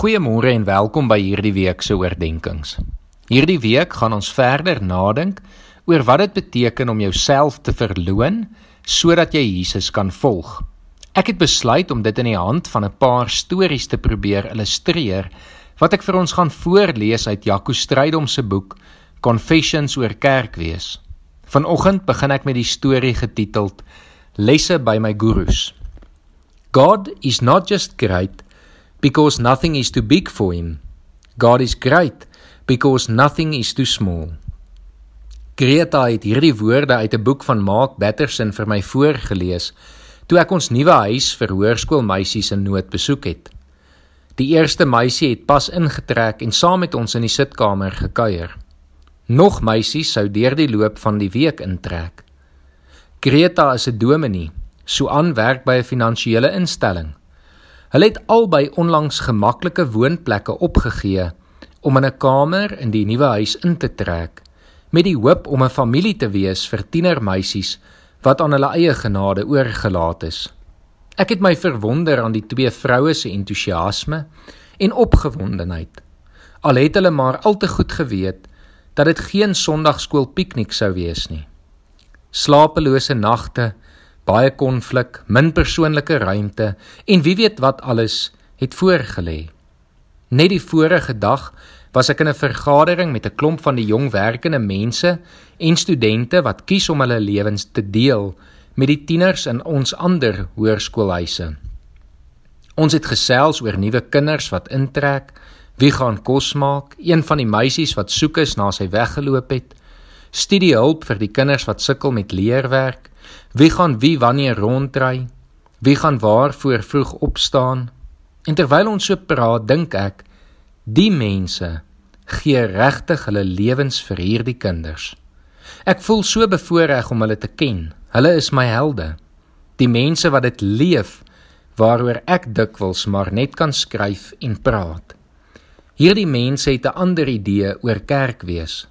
Goeiemôre en welkom by hierdie week se oordeenkings. Hierdie week gaan ons verder nadink oor wat dit beteken om jouself te verloon sodat jy Jesus kan volg. Ek het besluit om dit in die hand van 'n paar stories te probeer illustreer wat ek vir ons gaan voorlees uit Jaco Strydom se boek Confessions oor Kerkwees. Vanoggend begin ek met die storie getiteld Lesse by my gurus. God is not just great because nothing is too big for him. God is great because nothing is too small. Greta het hierdie woorde uit 'n boek van Mark Batterson vir my voorgeles toe ek ons nuwe huis vir hoërskoolmeisies in nood besoek het. Die eerste meisie het pas ingetrek en saam met ons in die sitkamer gekuier. Nog meisies sou deur die loop van die week intrek. Greta is 'n dominee, so aanwerk by 'n finansiële instelling. Hulle het albei onlangs gemaklike woonplekke opgegee om in 'n kamer in die nuwe huis in te trek met die hoop om 'n familie te wees vir tienermeisies wat aan hulle eie genade oorgelaat is. Ek het my verwonder aan die twee vroue se entoesiasme en opgewondenheid. Al het hulle maar al te goed geweet dat dit geen Sondagskool piknik sou wees nie. Slapelose nagte baie konflik, min persoonlike ruimte en wie weet wat alles het voorgelê. Net die vorige dag was ek in 'n vergadering met 'n klomp van die jong werkende mense en studente wat kies om hulle lewens te deel met die tieners in ons ander hoërskoolhuise. Ons het gesels oor nuwe kinders wat intrek, wie gaan kos maak, een van die meisies wat soek is na sy weggeloop het, studiehulp vir die kinders wat sukkel met leerwerk, Wie gaan wie wanneer ronddry? Wie gaan waar voor vroeg opstaan? En terwyl ons so praat, dink ek, die mense gee regtig hulle lewens vir hierdie kinders. Ek voel so bevoorreg om hulle te ken. Hulle is my helde. Die mense wat dit leef waaroor ek dikwels maar net kan skryf en praat. Hierdie mense het 'n ander idee oor kerk wees.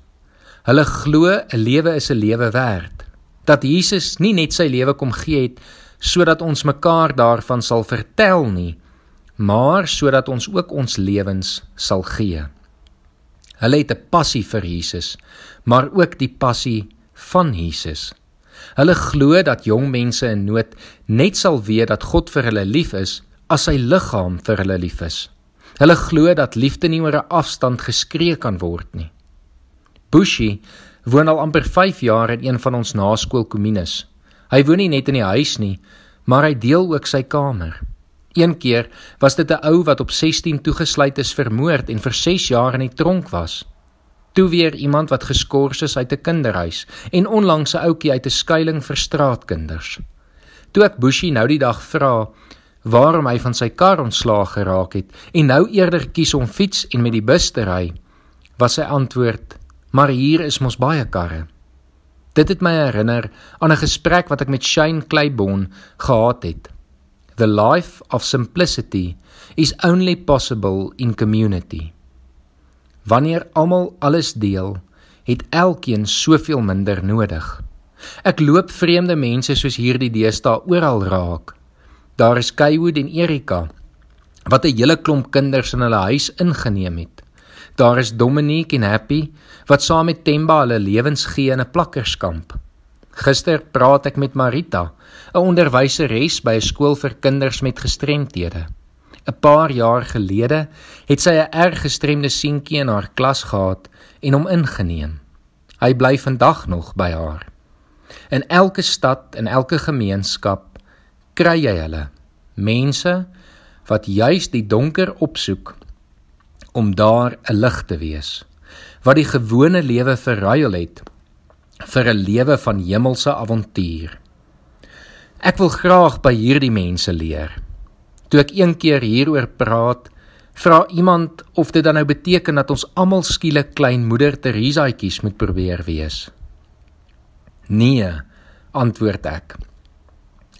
Hulle glo 'n lewe is 'n lewe werd dat Jesus nie net sy lewe kom gee het sodat ons mekaar daarvan sal vertel nie, maar sodat ons ook ons lewens sal gee. Hulle het 'n passie vir Jesus, maar ook die passie van Jesus. Hulle glo dat jong mense in nood net sal weet dat God vir hulle lief is as sy liggaam vir hulle lief is. Hulle glo dat liefde nie oor 'n afstand geskree kan word nie. Bushi woon al amper 5 jaar in een van ons naskoolkommunes. Hy woon nie net in die huis nie, maar hy deel ook sy kamer. Een keer was dit 'n ou wat op 16 toegesluit is vermoord en vir 6 jaar in die tronk was. Toe weer iemand wat geskort is uit 'n kinderhuis en onlangs 'n ouetjie uit 'n skuilings vir straatkinders. Toe ek Bushi nou die dag vra waarom hy van sy kar ontslaag geraak het en nou eerder kies om fiets en met die bus te ry, was sy antwoord: Maar hier is mos baie karre. Dit het my herinner aan 'n gesprek wat ek met Shane Claiborne gehad het. The life of simplicity is only possible in community. Wanneer almal alles deel, het elkeen soveel minder nodig. Ek loop vreemde mense soos hierdie deesdae oral raak. Daar is Kaywood en Erika wat 'n hele klomp kinders in hulle huis ingeneem het. Daar is Dominique en Happy wat saam met Temba hulle lewens gee in 'n plakkerskamp. Gister praat ek met Marita, 'n onderwyseres by 'n skool vir kinders met gestremthede. 'n Paar jaar gelede het sy 'n erg gestremde seentjie in haar klas gehad en hom ingeneem. Hy bly vandag nog by haar. In elke stad en elke gemeenskap kry jy hulle mense wat juis die donker opsoek om daar 'n lig te wees wat die gewone lewe verruil het vir 'n lewe van hemelse avontuur. Ek wil graag by hierdie mense leer. Toe ek een keer hieroor praat, vra iemand of dit dan nou beteken dat ons almal skielik klein moeder Teresaatjies moet probeer wees. Nee, antwoord ek.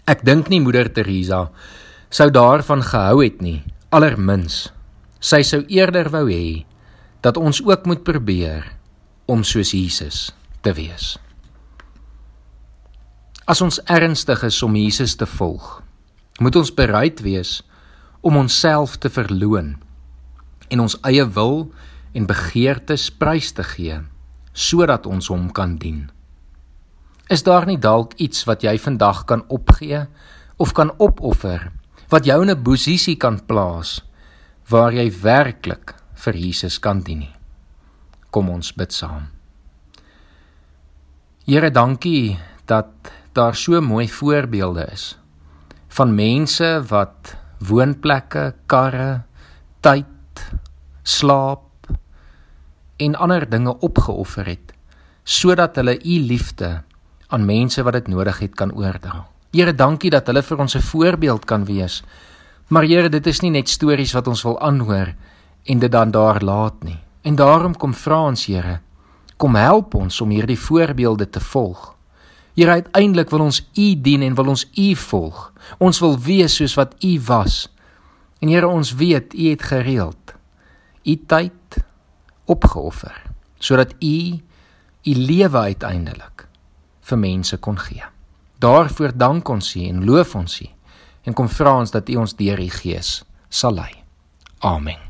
Ek dink nie moeder Teresa sou daarvan gehou het nie, allermins. Sy sou eerder wou hê dat ons ook moet probeer om soos Jesus te wees. As ons ernstig is om Jesus te volg, moet ons bereid wees om onsself te verloon. en ons eie wil en begeertes prys te gee sodat ons hom kan dien. Is daar nie dalk iets wat jy vandag kan opgee of kan opoffer wat jou in 'n posisie kan plaas waar jy werklik vir Jesus kan dien nie? Kom ons bid saam. Here, dankie dat daar so mooi voorbeelde is van mense wat woonplekke, karre, tyd, slaap en ander dinge opgeoffer het sodat hulle u liefde aan mense wat dit nodig het kan oordra. Here, dankie dat hulle vir ons 'n voorbeeld kan wees. Maar Here, dit is nie net stories wat ons wil aanhoor en dit dan daar laat nie. En daarom kom vra ons, Here, kom help ons om hierdie voorbeelde te volg. Here, uiteindelik wil ons U dien en wil ons U volg. Ons wil wees soos wat U was. En Here, ons weet U het gereeld U tyd opgeoffer sodat u u lewe uiteindelik vir mense kon gee. Daarvoor dank ons u en loof ons u en kom vra ons dat u ons deur u gees sal lei. Amen.